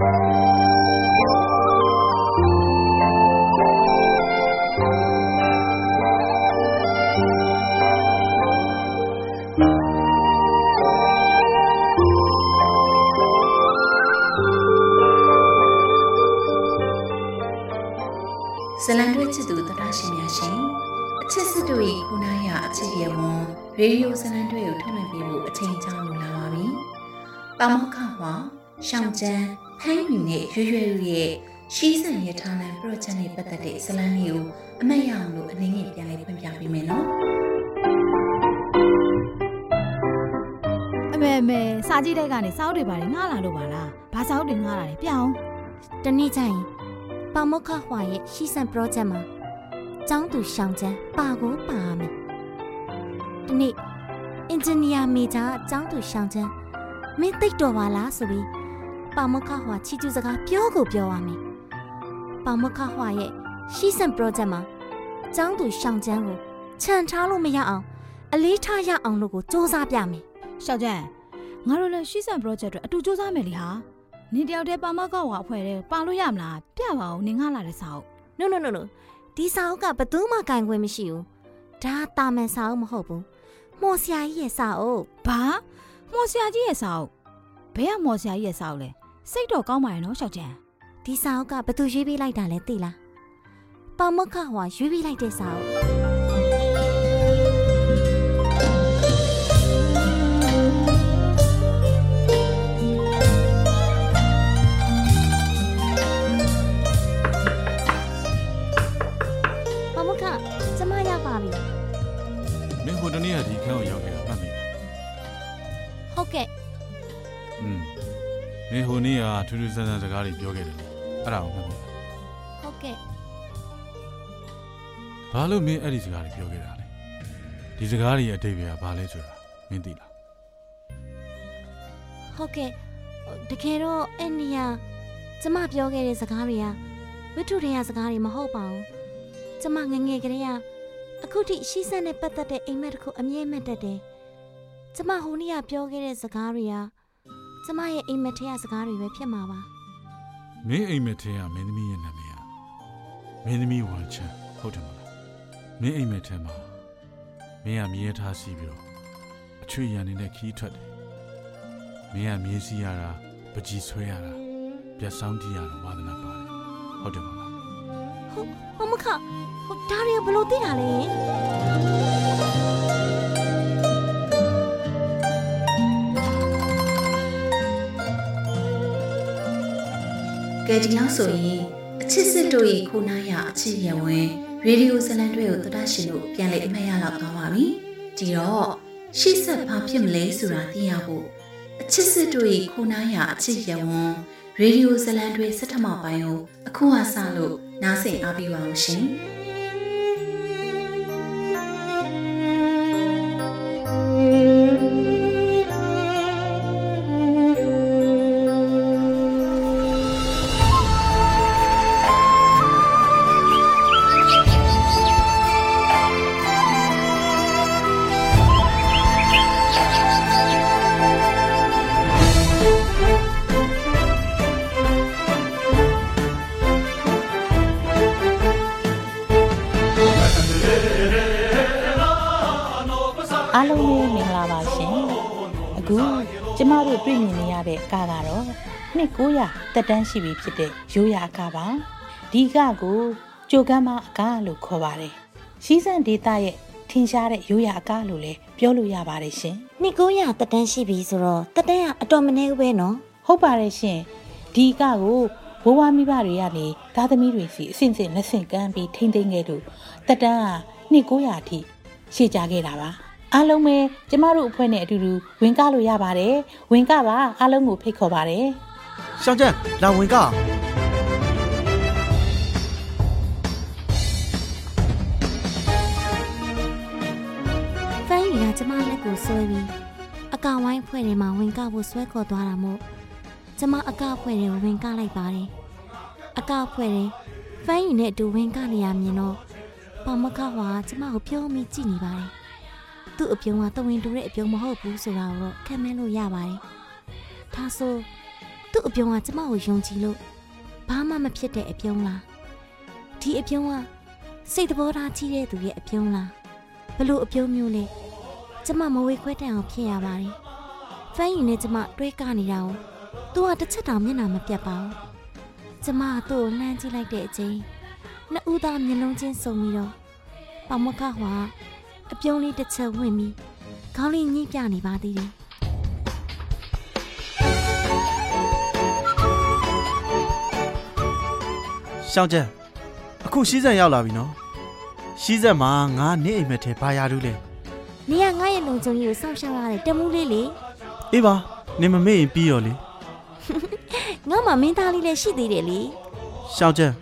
ဇလံတွဲချစ်သူတတရှင်များရှင်အချစ်စစ်တို့၏ခုနာရအချစ်ရဲ့ဝန်ရေဒီယိုဇလံတွဲကိုထုတ်လွှင့်ပေးဖို့အချိန်ကြာလို့လာပါပြီ။ပါမောက္ခဟွာရှောင်းကျန်း ဖမ်းယူနဲ့ရွရွရဲ့ရှီးစံရထားလန် project နဲ့ပတ်သက်တဲ့ဇလံလေးကိုအမှတ်ရအောင်လို့အနေနဲ့ပြန်လေးဖွင့်ပြပေးမယ်နော်။အမေအမေစာကြည့်တဲ့ကနေစောက်တွေပါတယ်ငှားလာလို့ပါလား။ဘာစောက်တွေငှားလာလဲပြောင်း။တနေ့ကျရင်ပေါမခဟွာရဲ့ရှီဆန် project မှာကျောင်းသူရှောင်းချမ်းပါကိုပါမယ်။ဒီနေ့အင်ဂျင်နီယာမေဂျာကျောင်းသူရှောင်းချမ်းမင်းသိတော်ပါလားဆိုပြီး ပေါမခဟွာချီကျူးစကားပြောကိုပြောရမယ်။ပေါမခဟွာရဲ့ရှီဆန် project မှာကျောင်းသူရှောင်းချမ်းကိုခြံထားလို့မရအောင်အလေးထားရအောင်လို့ကိုစ조사ပြမယ်။ရှောင်းချမ်းငါတို့လည်းရှီဆန် project အတွက်အတူစ조사မယ်လေဟာ။နင်တယောက်တည်းပါမကောက်ဝါအဖွဲ့တဲ့ပါလို့ရမလားပြပါဦးနင်ငှလာတဲ့စာအုပ် No no no no ဒီစာအုပ်ကဘသူမှကင်ခွင့်မရှိဘူးဒါတာမန်စာအုပ်မဟုတ်ဘူးမော်ဆရာကြီးရဲ့စာအုပ်ဘာမော်ဆရာကြီးရဲ့စာအုပ်ဘယ်ကမော်ဆရာကြီးရဲ့စာအုပ်လဲ စိတ်တော့ကောင်းပါရဲ့နော်ရှောက်ချန်ဒီစာအုပ်ကဘသူရွေးပေးလိုက်တာလဲသိလားပါမခဟွာရွေးပေးလိုက်တဲ့စာအုပ် ထူးထူးဆန်းဆန်းစကားတွေပြောခဲ့တယ်အဲ့ဒါကိုမှတ်မိဟုတ်ကဲ့ဘာလို့မင်းအဲ့ဒီစကားတွေပြောခဲ့တာလဲဒီစကားတွေရဲ့အတိတ်ကဘာလဲဆိုတာမင်းသိလားဟုတ်ကဲ့တကယ်တော့အဲ့နေရာကျမပြောခဲ့တဲ့စကားတွေကဝိထုတွေကစကားတွေမဟုတ်ပါဘူးကျမငငယ်ကလေးကအခုထိရှိစက်နဲ့ပတ်သက်တဲ့အိမ်မက်တစ်ခုအမြဲမှတ်တတ်တယ်ကျမဟိုနေ့ကပြောခဲ့တဲ့စကားတွေက ကျမရဲ့အိမ်မက်ထဲကစကားတွေပဲဖြစ်မှာပါမင်းအိမ်မက်ထဲကမင်းသမီးရဲ့နာမည်ကမင်းသမီးဝမ်ချန်ဟုတ်တယ်မလားမင်းအိမ်မက်ထဲမှာမင်းကမြေထားစီးပြီးတော့အချွေရံနေတဲ့ခီးထွက်တယ်မင်းကမြေးစီးရတာပကြီးဆွဲရတာပြတ်ဆောင်ကြည့်ရတာဝါသနာပါတယ်ဟုတ်တယ်မလားဟုတ်မမခဟိုဒါရီဘလို့သိတာလဲ ကဲဒီလောက်ဆိုရင်အချစ်စစ်တို့၏ခိုးနာရအချစ်ရဝင်ရေဒီယိုဇလံတွေကိုသတရှင်တို့ပြန်လေအမှတ်ရလောက်သွားပါပြီဒီတော့ရှေ့ဆက်ဘာဖြစ်မလဲဆိုတာသိရဖို့အချစ်စစ်တို့၏ခိုးနာရအချစ်ရဝင်ရေဒီယိုဇလံတွေစက်ထမပိုင်းကိုအခုအစလို့နားဆင်အားပေးပါအောင်ရှင် ကားကတော့နှစ်900တက်တန်းရှိပြီဖြစ်တဲ့ရိုးရာအကားပါဒီကကိုကြိုကမ်းမအကားလို့ခေါ်ပါတယ်ရှိစံဒေတာရဲ့ထင်ရှားတဲ့ရိုးရာအကားလို့လည်းပြောလို့ရပါတယ်ရှင်နှစ်900တက်တန်းရှိပြီဆိုတော့တက်တန်းကအတော်မနည်းပဲနော်ဟုတ်ပါတယ်ရှင်ဒီကကိုဘိုးဘွားမိဘတွေကနေသားသမီးတွေစီအဆင့်ဆင့်လက်ဆင့်ကမ်းပြီးထိမ့်သိမ်းခဲ့လို့တက်တန်းကနှစ်900အထိရှေ့ကြခဲ့တာပါ အားလုံးပဲကျမတို့အဖွဲ့နဲ့အတူတူဝင်ကလို့ရပါတယ်ဝင်ကပါအားလုံးကိုဖိတ်ခေါ်ပါတယ်ရှောင်းကျန်လာဝင်ကဖိုင်းရီကကျမလက်ကိုဆွဲပြီးအကဝိုင်းဖွဲ့ထဲမှာဝင်ကဖို့ဆွဲခေါ်သွားတာမို့ကျမအကဖွဲ့ထဲဝင်ကလိုက်ပါတယ်အကဖွဲ့ထဲဖိုင်းရီနဲ့အတူဝင်ကနေရမြင်တော့ပမခဟွာကျမကိုပြုံးပြီးကြည့်နေပါတယ် သူ့အပြုံးကတဝင်းတူတဲ့အပြုံးမဟုတ်ဘူးဆိုတာကိုတော့ခံမဲလို့ရပါတယ်။ဒါဆိုသူ့အပြုံးကကျမကိုယုံကြည်လို့ဘာမှမဖြစ်တဲ့အပြုံးလားဒီအပြုံးကစိတ်တဘောထားကြီးတဲ့သူရဲ့အပြုံးလားဘလို့အပြုံးမျိုးလဲကျမမဝေခွဲတန်အောင်ဖြစ်ရပါတယ်ဖမ်းရင်နဲ့ကျမတွဲကနေတာကိုသူကတစ်ချက်တောင်မျက်နှာမပြတ်ပါဘူးကျမကသူ့ကိုလှမ်းကြည့်လိုက်တဲ့အချိန်နှစ်ဦးသားမျက်လုံးချင်းစုံပြီးတော့ပမခဟွာ အပြုံးလေးတစ်ချက်ဝင်ပြီးခေါင်းလေးညှိပြနေပါသေးတယ်ရှောင်းကျန်အခုရှီးစံရောက်လာပြီနော်ရှီးစံမှာငါနေအိမ်မက်ထဲဘာရတူးလဲနေရငါရဲ့လုံချုံကြီးကိုစောင့်ရှောက်ရတဲ့တမူးလေးလေအေးပါနေမမေ့ရင်ပြီးရောလေငါမှမင်းသားလေးလည်းရှိသေးတယ်လေရှောင်းကျန်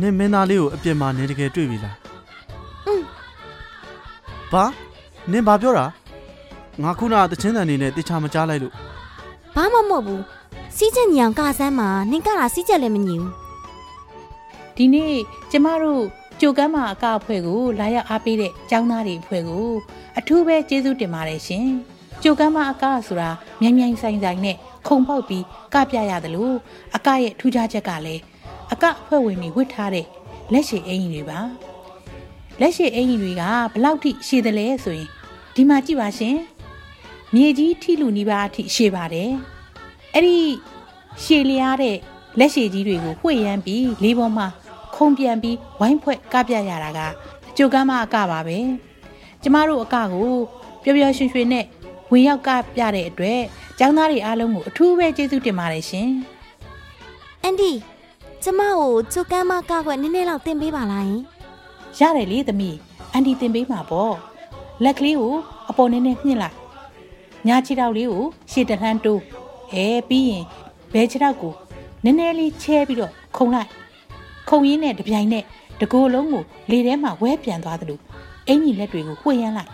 နေမင်းသားလေးကိုအပြင်မှာနေတကယ်တွေ့ပြီလားอืม ဘာနင်ဘာပြောတာငါခုနတချင်းတန်နေနဲ့တခြားမကြားလိုက်လို့ဘာမှမဟုတ်ဘူးစီးချက်ညံကဆန်းမှာနင်ကလာစီးချက်လည်းမညီဘူးဒီနေ့ကျမတို့ကြိုကမ်းမအကအဖွဲ့ကိုလာရောက်အားပေးတဲ့ចောင်းသားတွေအဖွဲ့ကိုအထူးပဲကျေးဇူးတင်ပါတယ်ရှင်ကြိုကမ်းမအကဆိုတာမြိုင်မြိုင်ဆိုင်ဆိုင်နဲ့ခုံပေါက်ပြီးကပြရတယ်လို့အကရဲ့ထူးခြားချက်ကလည်းအကအဖွဲ့ဝင်တွေဝတ်ထားတဲ့လက်ရှိအင်ကြီးတွေပါ လက်ရှိအင်ကြီးတွေကဘလောက်ထိရှည်တယ်လဲဆိုရင်ဒီမှာကြည့်ပါရှင်မြေကြီးထိလူနီးပါးအထိရှည်ပါတယ်အဲ့ဒီရှည်လျားတဲ့လက်ရှိကြီးတွေကိုဝှေ့ရမ်းပြီးလေးပေါ်မှာခုံပြန်ပြီးဝိုင်းဖွဲ့ကပြရတာကကြိုကမ်းမအကပါပဲကျမတို့အကကိုပျော်ပျော်ရွှင်ရွှင်နဲ့ဝင်ရောက်ကပြတဲ့အတွက်ចောင်းသားတွေအားလုံးကိုအထူးပဲကျေးဇူးတင်ပါတယ်ရှင်အန်ဒီကျမကိုကျုပ်ကမ်းမကခွက်နည်းနည်းလောက်တင်ပေးပါလားယင် ရတယ်လေသမီးအန်တီတင်ပေးမှာပေါ့လက်ကလေးကိုအပေါ်နည်းနည်းညှစ်လိုက်ညာခြေထောက်လေးကိုရှေ့တလှမ်းတိုးအဲပြီးရင်ဘဲခြေထောက်ကိုနည်းနည်းလေးချဲပြီးတော့ခုံလိုက်ခုံရင်းနဲ့တပြိုင်နဲ့တကိုယ်လုံးကိုလေထဲမှာဝဲပြန်သွားသလိုအင်ကြီးလက်တွေကိုဝှေ့ရမ်းလိုက်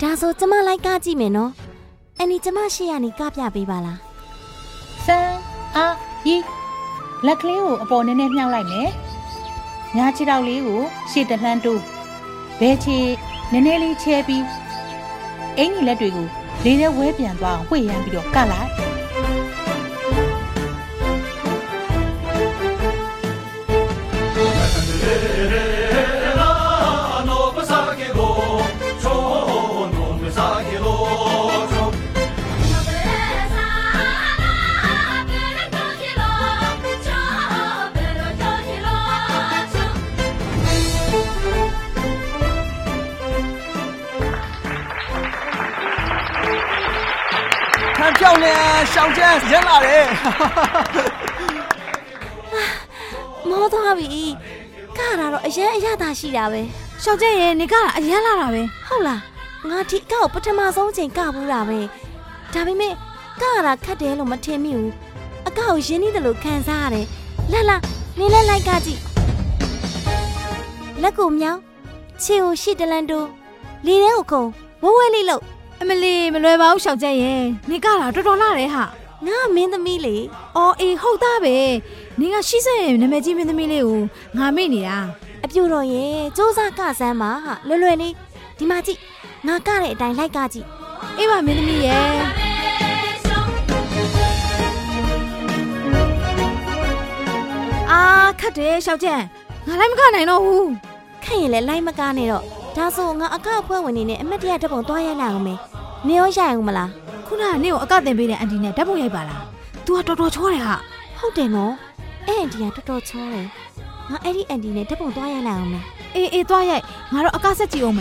ဒါဆိုကျမလိုက်ကကြည့်မယ်နော်အန်ဒီကျမရှိရနေကပြပေးပါလားစမ်းအားဤလက်ကလေးကိုအပေါ်နည်းနည်းမြှောက်လိုက်မယ် ညာခြေထောက်လေးကိုရှေ့တလှမ်းတိုးဘဲခြေနည်းနည်းလေးချဲပြီးအင်ကြီးလက်တွေကိုလေထဲဝဲပြန်သွားအောင်ဝှေ့ရမ်းပြီးတော့ကတ်လိုက် ရှောင်းကျန်ရမ်းလာတယ်မောသွားပြီကတာတော့အရင်အရသာရှိတာပဲရှောက်ကျက်ရဲ့နေကအရန်လာတာပဲဟုတ်လားငါဒီအကောက်ပထမဆုံးချိန်ကဘူးတာပဲဒါပေမဲ့ကရတာခက်တယ်လို့မထင်မိဘူးအကောက်ရင်းနှီးတယ်လို့ခံစားရတယ်လာလာနေလဲလိုက်ကကြည့်လက်ကိုမြောင်းခြေကိုရှစ်တလန်တိုးလေထဲကိုခုံဝဲဝဲလေးလို့ အမလီမလွယ်ပါဘူးရှောက်ကျက်ရဲ့နေကတာတော်တော်လာတယ်ဟာငါမင်းသမီးလေအော်အေးဟုတ်သားပဲနေကရှိစက်ရဲ့နာမည်ကြီးမင်းသမီးလေးကိုငါမေ့နေတာအပြူတော်ရဲ့စူးစမ်းကဆန်းပါဟာလွယ်လွယ်လေးဒီမှာကြည့်ငါကတဲ့အတိုင်းလိုက်ကကြည့်အေးပါမင်းသမီးရဲ့အာခတ်တယ်ရှောက်ကျက်ငါလည်းမကနိုင်တော့ဘူးခန့်ရင်လည်းလိုက်မကားနဲ့တော့ ဒါဆိုငါအကောက်ဖွဲ့ဝင်နေနဲ့အမတ်တရတက်ပုံသွားရိုက်လိုက်အောင်မယ်နေရောရိုက်အောင်မလားခုနကနေ့ကိုအကတင်ပေးတဲ့အန်တီနဲ့ဓာတ်ပုံရိုက်ပါလား तू ကတော်တော်ချောတယ်ဟာဟုတ်တယ်နော်အဲ့အန်တီကတော်တော်ချောတယ်ငါအဲ့ဒီအန်တီနဲ့ဓာတ်ပုံသွားရိုက်လိုက်အောင်မယ်အေးအေးသွားရိုက်ငါတော့အကဆက်ကြည့်အောင်မ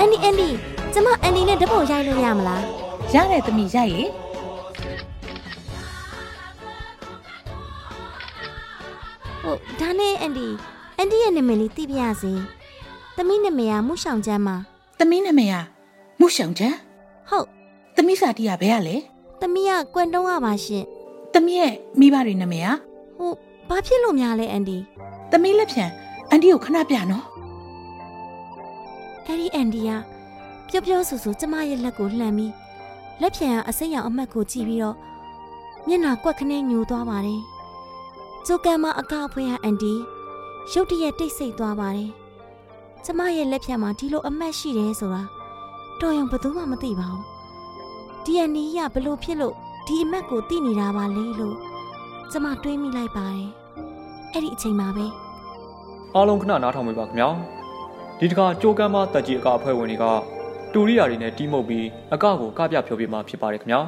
အန်တီအန်တီကျမအန်တီနဲ့ဓာတ်ပုံရိုက်လို့ရမလားရတယ်သမီးရိုက်လေဟုတ်ဒါနဲ့အန်တီအန်တီရဲ့နာမည်လေးသိပြရစေသမီးနာမည်ကမူရှောင်ချမ်းပါသမီးနာမည်ကမုရှောင်ချန်ဟုတ်သမီးစာတီးကဘယ်ရလဲသမီးကကွမ်တုံးကပါရှင်သမီးရဲ့မိဘတွေနာမည်ကဟုတ်ဘာဖြစ်လို့များလဲအန်တီသမီးလက်ဖြံအန်တီကိုခဏပြနော် အဲ့ဒီအန်တီကပျော့ပျော့ဆူဆူကျမရဲ့လက်ကိုလှမ်းပြီးလက်ဖြံကအစိမ်းရောင်အမတ်ကိုကြည့်ပြီးတော့မျက်နှာကွက်ခနဲ့ညိုသွားပါတယ်ကျိုကန်မအကအဖွဲဟာအန်ဒီရုတ်တရက်တိတ်ဆိတ်သွားပါတယ်ကျမရဲ့လက်ဖြတ်မှာဒီလိုအမတ်ရှိတယ်ဆိုတာတော်ရုံဘယ်သူမှမသိပါဘူးဒီအနီးကဘလို့ဖြစ်လို့ဒီအမတ်ကိုသိနေတာပါလေလို့ကျမတွေးမိလိုက်ပါတယ်အဲ့ဒီအချိန်မှာပဲအားလုံးခဏနားထောင်ပေးပါခင်ဗျာ ဒီတခါကြိုးကမ်းမတက်ကြီးအကအဖွဲ့ဝင်တွေကတူရိယာတွေနဲ့တီးမှုတ်ပြီးအကကိုကပြဖြောပြမှာဖြစ်ပါတယ်ခင်ဗျာ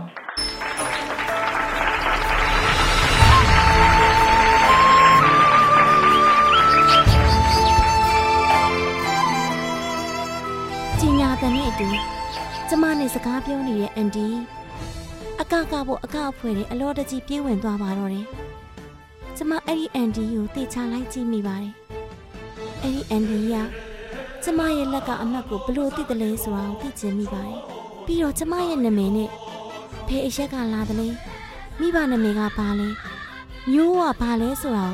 ကြီးညာတန်နဲ့အတူကျမနဲ့စကားပြောနေတဲ့အန်ဒီအကကဖို့အကအဖွဲ့တွေအလောတကြီးပြေးဝင်သွားပါတော့တယ်ကျမအဲ့ဒီအန်ဒီကိုတေချာလိုက်ကြည့်မိပါတယ်အဲ့ဒီအန်ဒီက ကျမရဲ့လက်ကအမတ်ကိုဘလို့သိတယ်လဲဆိုတာကိုသိချင်မိပါတယ်ပြီးတော့ကျမရဲ့နာမည်နဲ့ဖေအရက်ကလာတယ်လေမိဘနာမည်ကဘာလဲမျိုးကဘာလဲဆိုတာ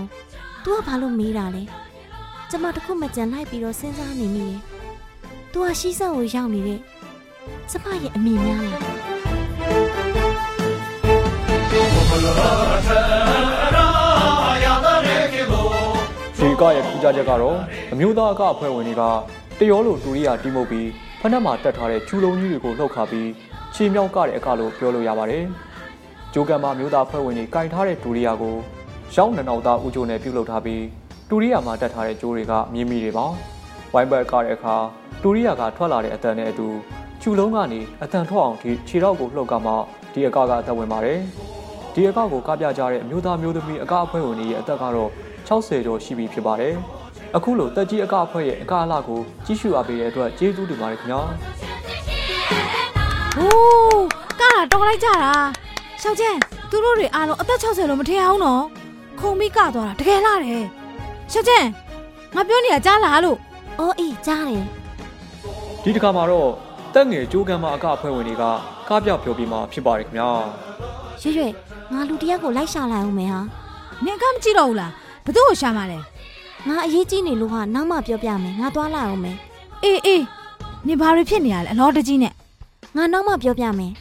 ကို तू ကဘာလို့မေးတာလဲကျမတခုမှကြံလိုက်ပြီးတော့စဉ်းစားနေမိတယ်။ तू ဟာရှိစက်ကိုရောက်နေတဲ့ကျမရဲ့အမိများလား ဒီကရဲ့ထူးခြားချက်ကတော့အမျိုးသားအကအဖွဲ့ဝင်တွေကတရောလိုတူရိယာတီးမှုတ်ပြီးဖက်နှက်မှာတက်ထားတဲ့ကျူလုံးကြီးတွေကိုလှုပ်ခါပြီးခြေမြောက်ကတဲ့အကလို့ပြောလို့ရပါတယ်ကြိုးကမ်းမမျိုးသားအဖွဲ့ဝင်တွေကင်ထားတဲ့တူရိယာကိုရောင်းနနောက်သားဦးချိုနဲ့ပြုတ်လုပ်ထားပြီးတူရိယာမှာတက်ထားတဲ့ကျိုးတွေကမြင်းမိတွေပါဝိုင်းဘက်ကတဲ့အခါတူရိယာကထွက်လာတဲ့အတန်နဲ့အတူကျူလုံးကနေအတန်ထွက်အောင်ဒီခြေထောက်ကိုလှုပ်ကမှဒီအကကအသက်ဝင်ပါတယ်ဒီအကကိုကပြကြတဲ့အမျိုးသားမျိုးသမီးအကအဖွဲ့ဝင်တွေရဲ့အသက်ကတော့ 60ကျော်ရှိပြီဖြစ်ပါတယ်အခုလိုတက်ကြီးအကအဖွဲ့ရဲ့အကအလှကိုကြီးစုအားပေးတဲ့အတွက်ကျေးဇူးတင်ပါတယ်ခင်ဗျာဟိုးကတာတော်လိုက်ကြတာရှောက်ကျန်းသူတို့တွေအားလုံးအသက်60လို့မထင်အောင်နော်ခုံပြီးကသွားတာတကယ်လားတယ်ရှောက်ကျန်းငါပြောနေတာကြားလားလို့။အော်အေးကြားတယ်ဒီတစ်ခါမှာတော့တက်ငယ်ကြိုးကမ်းမအကအဖွဲ့ဝင်တွေကကားပြောက်ပြောပြီးမှဖြစ်ပါတယ်ခင်ဗျာ။ရွရွငါလူတစ်ယောက်ကိုလိုက်ရှာလိုက်အောင်မယ်ဟာနင်ကမကြည့်တော့ဘူးလား ဘသူ့ကိုရှာမှလဲ။ငါအရေးကြီးနေလို့ဟာနောက်မှပြောပြမယ်။ငါသွားလိုက်အောင်မယ်အေးအေးနင်ဘာတွေဖြစ်နေရလဲအလောတကြီးနဲ့။ငါနောက်မှပြောပြမယ်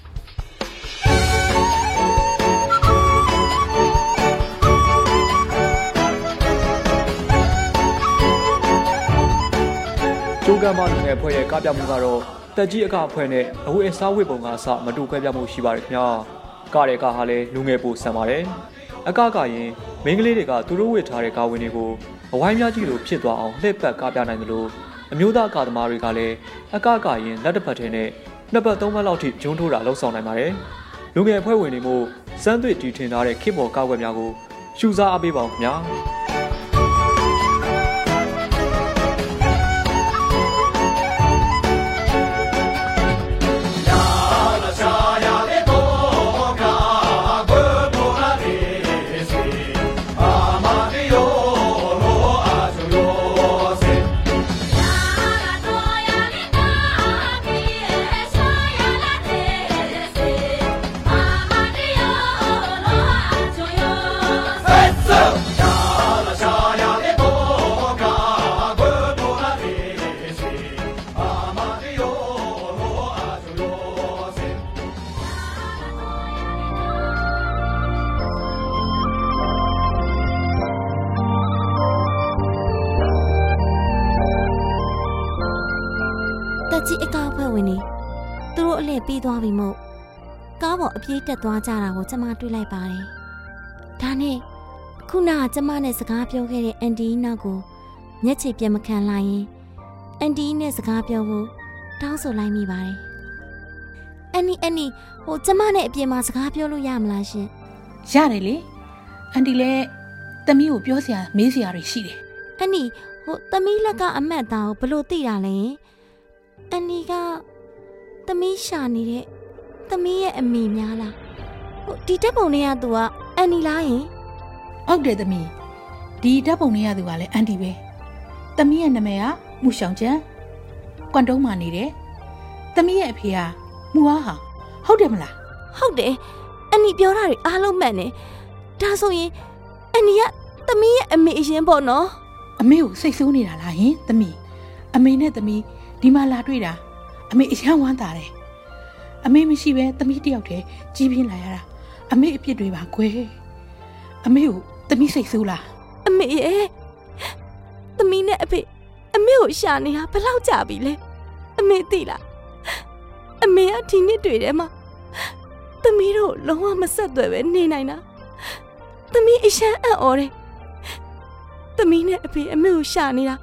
ကြိုးကမ်းမလူငယ်အဖွဲ့ရဲ့ကားပြောက်မှုကတော့တက်ကြီးအကအဖွဲ့နဲ့အဝတ်အစားဝတ်ပုံကအစမတူခွဲပြားမှုရှိပါတယ်ခင်ဗျာကားတဲ့ကားဟာလည်းလူငယ်ပိုဆန်ပါတယ် အကကရင်မိန်းကလေးတွေကသူတို့ဝတ်ထားတဲ့ကားဝင်တွေကိုအဝိုင်းများကြီးလိုဖြစ်သွားအောင်လှည့်ပတ်ကားပြနိုင်တယ်လို့အမျိုးသားကားသမားတွေကလည်းအကကရင်လက်တစ်ဖက်ထဲနဲ့နှစ်ပတ်သုံးပတ်လောက်ထိဂျုံထိုးတာလှုပ်ဆောင်နိုင်ပါတယ်လူငယ်အဖွဲ့ဝင်တွေမို့စမ်းသွေးတီထင်ထားတဲ့ခေတ်ပေါ်ကားွက်များကိုရှူစားအားပေးပါဦးခင်ဗျာ။ တက်ကြီးအကောက်ဖွဲ့ဝင်နေသူတို့အလှည့်ပြီးသွားပြီမို့ကားပေါ်အပြေးတက်သွားကြတာကိုကျမတွေ့လိုက်ပါတယ်။ဒါနဲ့ခုနကကျမနဲ့စကားပြောခဲ့တဲ့အန်ဒီနောက်ကိုမျက်ခြေပြတ်မခံလိုက်ရင်အန်ဒီနဲ့စကားပြောဖို့တောင်းဆိုလိုက်မိပါတယ်။အန်နီအန်နီဟိုကျမနဲ့အပြင်မှာစကားပြောလို့ရမလားရှင်ရတယ်လေအန်တီလည်းတမီးကိုပြောစရာမေးစရာတွေရှိတယ်။အန်နီဟိုသမီးလက်ကအမတ်သားကိုဘလို့သိတာလဲယင်။ အန်နီကသမီးရှာနေတဲ့သမီးရဲ့အမိများလား။ဟိုဒီတက်ပုံတွေကသူကအန်နီလားယင်ဟုတ်တယ်တမီးဒီဓာတ်ပုံလေးရသူကလည်းအန်တီပဲတမီးရဲ့နာမည်ကမှုရှောင်ချန်ကွမ်တုံးမှာနေတယ်တမီးရဲ့အဖေကမှုအားဟာဟုတ်တယ်မလား။ဟုတ်တယ်။အန်နီပြောတာတွေအားလုံးမှန်တယ်။ဒါဆိုရင်အန်နီကသမီးရဲ့အမေအရင်ပေါ့နော်အမေကိုစိတ်ဆိုးနေတာလားဟင်တမီးအမေနဲ့တမီး ဒီမှာလာတွေ့တာအမေအယံဝမ်းသာတယ်အမေမရှိပဲတမီးတယောက်တည်းကြီးပြင်းလာရတာအမေအပြစ်တွေပါကွယ်အမေကိုသမီးစိတ်ဆိုးလားအမေရဲ့သမီးနဲ့အဖေအမေကိုရှာနေတာဘယ်လောက်ကြာပြီလဲအမေသိလားအမေကဒီနှစ်တွေထဲမှာသမီးတို့လုံးဝမဆက်သွယ်ပဲနေနိုင်တာသမီးအရှမ်းအံ့ဩတယ်သမီးနဲ့အဖေအမေကိုရှာနေတာ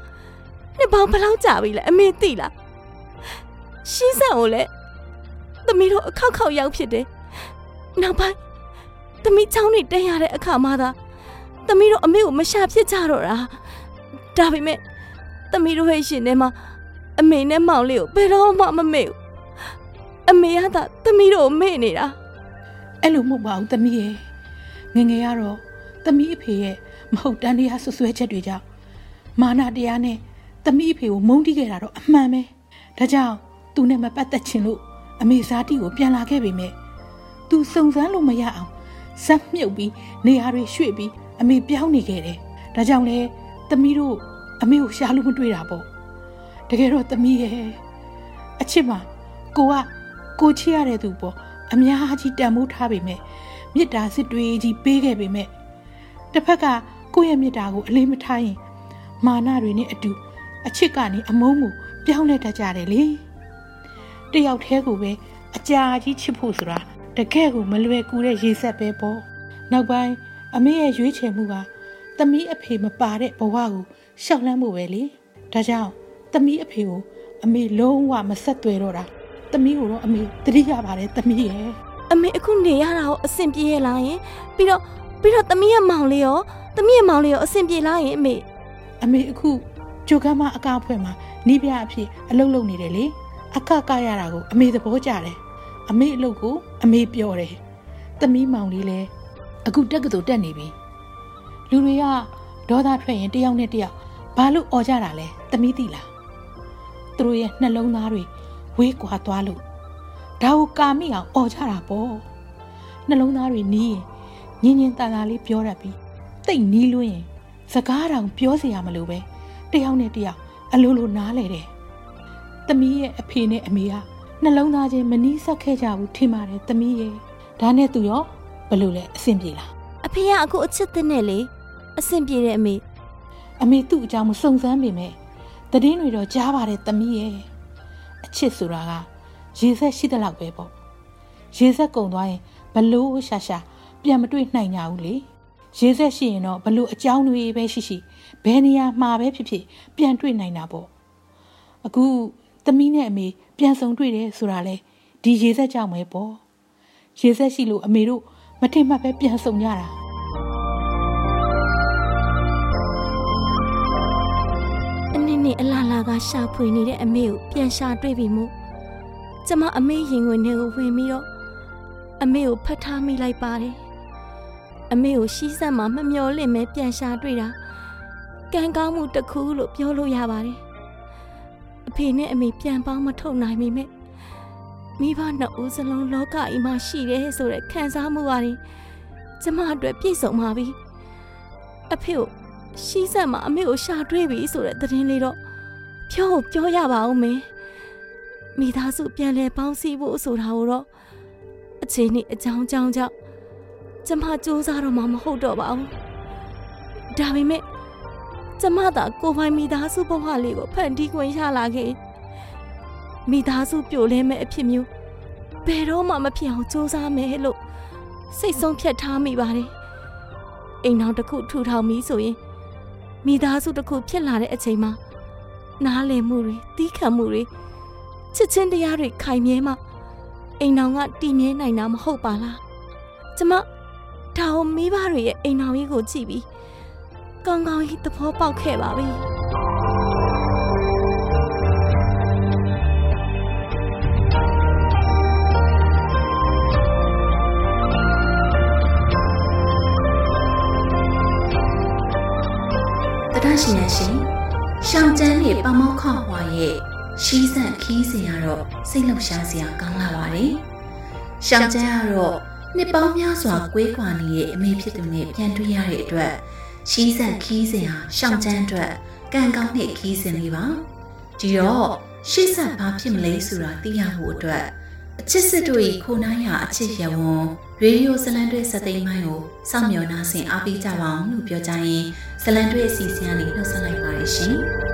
နှစ်ပေါင်းဘယ်လောက်ကြာပြီလဲအမေသိလားရှင်းစံကိုလည်းသမီးတို့အခောက်ခောက်ရောက်ဖြစ်တယ်နောက်ပိုင်းသမီးချောင်းနေတက်ရတဲ့အခါမှသာသမီးတို့အမေကိုမရှာဖြစ်ကြတော့တာဒါပေမဲ့သမီးတို့ရဲ့ရှင်ထဲမှာအမေနဲ့မောင်လေးကိုဘယ်တော့မှမမေ့ဘူးအမေကသာသမီးတို့ကိုမေ့နေတာအဲ့လိုမဟုတ်ပါဘူးသမီးရဲ့ငယ်ငယ်ကတော့သမီးအဖေရဲ့မဟုတ်တမ်းတရားဆွဆွဲချက်တွေကြောင့်မာနတရားနဲ့ သမီးအဖေကိုမုန်းတီးခဲ့တာတော့အမှန်ပဲဒါကြောင့်သူနဲ့မပတ်သက်ချင်လို့အမေဇာတိကိုပြန်လာခဲ့ပေမဲ့သူစုံစမ်းလို့မရအောင်ဇက်မြုပ်ပြီးနေရာတွေရွှေ့ပြီးအမေပြောင်းနေခဲ့တယ်ဒါကြောင့်လေသမီးတို့အမေကိုရှာလို့မတွေ့တာပေါ့တကယ်တော့သမီးရဲ့အချစ်မှာကိုကကိုချစ်ရတဲ့သူပေါ့အများကြီးတန်ဖိုးထားပေမဲ့မေတ္တာစစ်တွေကြီးပေးခဲ့ပေမဲ့တစ်ဖက်ကကိုယ့်ရဲ့မေတ္တာကိုအလေးမထားရင်မာနတွေနဲ့အတူ အချစ်ကနေအမုန်းကိုပြောင်းလဲတတ်ကြတယ်လေတယောက်တည်းကိုပဲအကြာကြီးချစ်ဖို့ဆိုတာတကယ်ကိုမလွယ်ကူတဲ့ရေဆက်ပဲပေါ့နောက်ပိုင်းအမေရဲ့ရွေးချယ်မှုကသမီးအဖေမပါတဲ့ဘဝကိုရှောက်လန်းမှုပဲလေဒါကြောင့်သမီးအဖေကိုအမေလုံးဝမဆက်သွယ်တော့တာသမီးကိုတော့အမေတတိရပါတယ်သမီးရဲ့အမေအခုနေရတာကိုအဆင်ပြေရလားယင်ပြီးတော့ပြီးတော့သမီးရဲ့မောင်လေးရောသမီးရဲ့မောင်လေးရောအဆင်ပြေလားယင်အမေအမေအခု ဂျိုကမ်းမအကားဖွဲ့မှာနီးပြအဖြစ်အလုပ်လုပ်နေတယ်လေအကကရတာကိုအမေသဘောကျတယ်အမေအလုပ်ကိုအမေပြောတယ်သမီးမောင်လေးလည်းအခုတက်ကတူတက်နေပြီလူတွေကဒေါသထွက်ရင်တယောက်နဲ့တယောက်ဘာလို့អော်ကြတာလဲသမီးသိလားသူတို့ရဲ့နှလုံးသားတွေဝေးကွာသွားလို့ဒါကိုကာမိအောင်អော်ကြတာပေါ့နှလုံးသားတွေနီးရင်ညင်ညင်တန်တာလေးပြောတတ်ပြီးတိတ်နီးလို့ရင်စကားတောင်ပြောစရာမလိုပဲ တယောက်နဲ့တယောက်အလိုလိုနားလေတယ်။သမီးရဲ့အဖေနဲ့အမေကနှလုံးသားချင်းမနီးဆက်ခဲ့ကြဘူးထင်ပါတယ်သမီးရဲ့ဒါနဲ့သူရောဘယ်လိုလဲအဆင်ပြေလားအဖေကအခုအချစ်တဲ့နဲ့လေအဆင်ပြေတဲ့အမေအမေသူ့အကြောင်းမစုံစမ်းပေမဲ့တည်င်းတွေတော့ကြားပါတယ်သမီးရဲ့အချစ်ဆိုတာကရေဆက်ရှိတဲ့လောက်ပဲပေါ့ရေဆက်ကုံသွားရင်ဘလို့ရှာရှာပြန်မတွေ့နိုင်ကြဘူးလေ ရေဆက်ရှိရင်တော့ဘလို့အကြောင်းတွေပဲရှိရှိဘယ်နေရာမှာပဲဖြစ်ဖြစ်ပြန်တွေ့နိုင်တာပေါ့အခုသမီးနဲ့အမေပြန်ဆုံတွေ့တယ်ဆိုတာလေဒီရေဆက်ကြောင့်ပဲပေါ့ရေဆက်ရှိလို့အမေတို့မထင်မှတ်ပဲပြန်ဆုံကြတာအနည်းနည်းအလားလားကရှာဖွေနေတဲ့အမေကိုပြန်ရှာတွေ့ပြီမို့ကျမအမေရင်ဝင်ထဲကိုဝင်ပြီးတော့အမေကိုဖတ်ထားမိလိုက်ပါတယ် အမေကိုရှီးဆက်မှမမျော်လင့်မဲပြန်ရှာတွေ့တာကံကောင်းမှုတစ်ခုလို့ပြောလို့ရပါတယ်အဖေနဲ့အမေပြန်ပေါင်းမထုတ်နိုင်မိမဲ့မိဘနှစ်ဦးစလုံးလောကကြီးမှာရှိတယ်ဆိုတဲ့ခံစားမှုကနေကျမအတွက်ပြည့်စုံပါပြီအဖေကိုရှီးဆက်မှာအမေကိုရှာတွေ့ပြီဆိုတဲ့သတင်းလေးတော့ဖြောပြောရပါဦးမယ်မိသားစုပြန်လဲပေါင်းစည်းဖို့ဆိုတာကိုတော့အချိန်နဲ့အကြောင်းကြောင်းကြောင့် ကျမစူးစမ်းတော့မှမဟုတ်တော့ပါဘူးဒါပေမဲ့ကျမသာကိုယ်ပိုင်မိသားစုဘဝလေးကိုဖန်တီးခွင့်ရလာခဲ့မိသားစုပြိုလဲမဲ့အဖြစ်မျိုးဘယ်တော့မှမဖြစ်အောင်စူးစမ်းမယ်လို့စိတ်ဆုံးဖြတ်ထားမိပါတယ်အိမ်တော်တစ်ခုထူထောင်ပြီးဆိုရင်မိသားစုတစ်ခုဖြစ်လာတဲ့အချိန်မှာနားလည်မှုတွေတီးခံမှုတွေချစ်ချင်းတရားတွေခိုင်မြဲမှအိမ်တော်ကတည်မြဲနိုင်တာမဟုတ်ပါလားကျမ ဒါအောင်မိဘတွေရဲ့အိမ်တော်ကြီးကိုကြည့်ပြီးကောင်းကောင်းကြီးသဘောပေါက်ခဲ့ပါပြီတဒရှင်ရရှင်ရှောင်းကျန်းရဲ့ပမောက္ခဟွာရဲ့ရှီးဆန့်ခီးစင်ရတော့စိတ်လှုပ်ရှားစရာကောင်းလာပါတယ်။ရှောင်းကျန်းကတော့ နှစ်ပေါင်းများစွာကွေးကွာနေတဲ့အမေဖြစ်သူနဲ့ပြန်တွေ့ရတဲ့အတွက်ရှီးဆန့်ခီးစင်ဟာရှောင်းကျန်းအတွက်ကံကောင်းတဲ့ခီးစင်လေးပါ။ဒီတော့ရှေ့ဆက်ဘာဖြစ်မလဲဆိုတာသိရဖို့အတွက်အအချစ်စစ်တို့၏ခိုနားရအချစ်ရဝွန်ရေဒီယိုဇလန်တွဲစသိမ်းမိုင်းကိုစောင့်မျှော်နှားဆင်အားပေးကြပါအောင်လို့ပြောကြရင်ဇလန်တွဲအစီအစဉ်ကနေနှုတ်ဆက်လိုက်ပါရရှင်။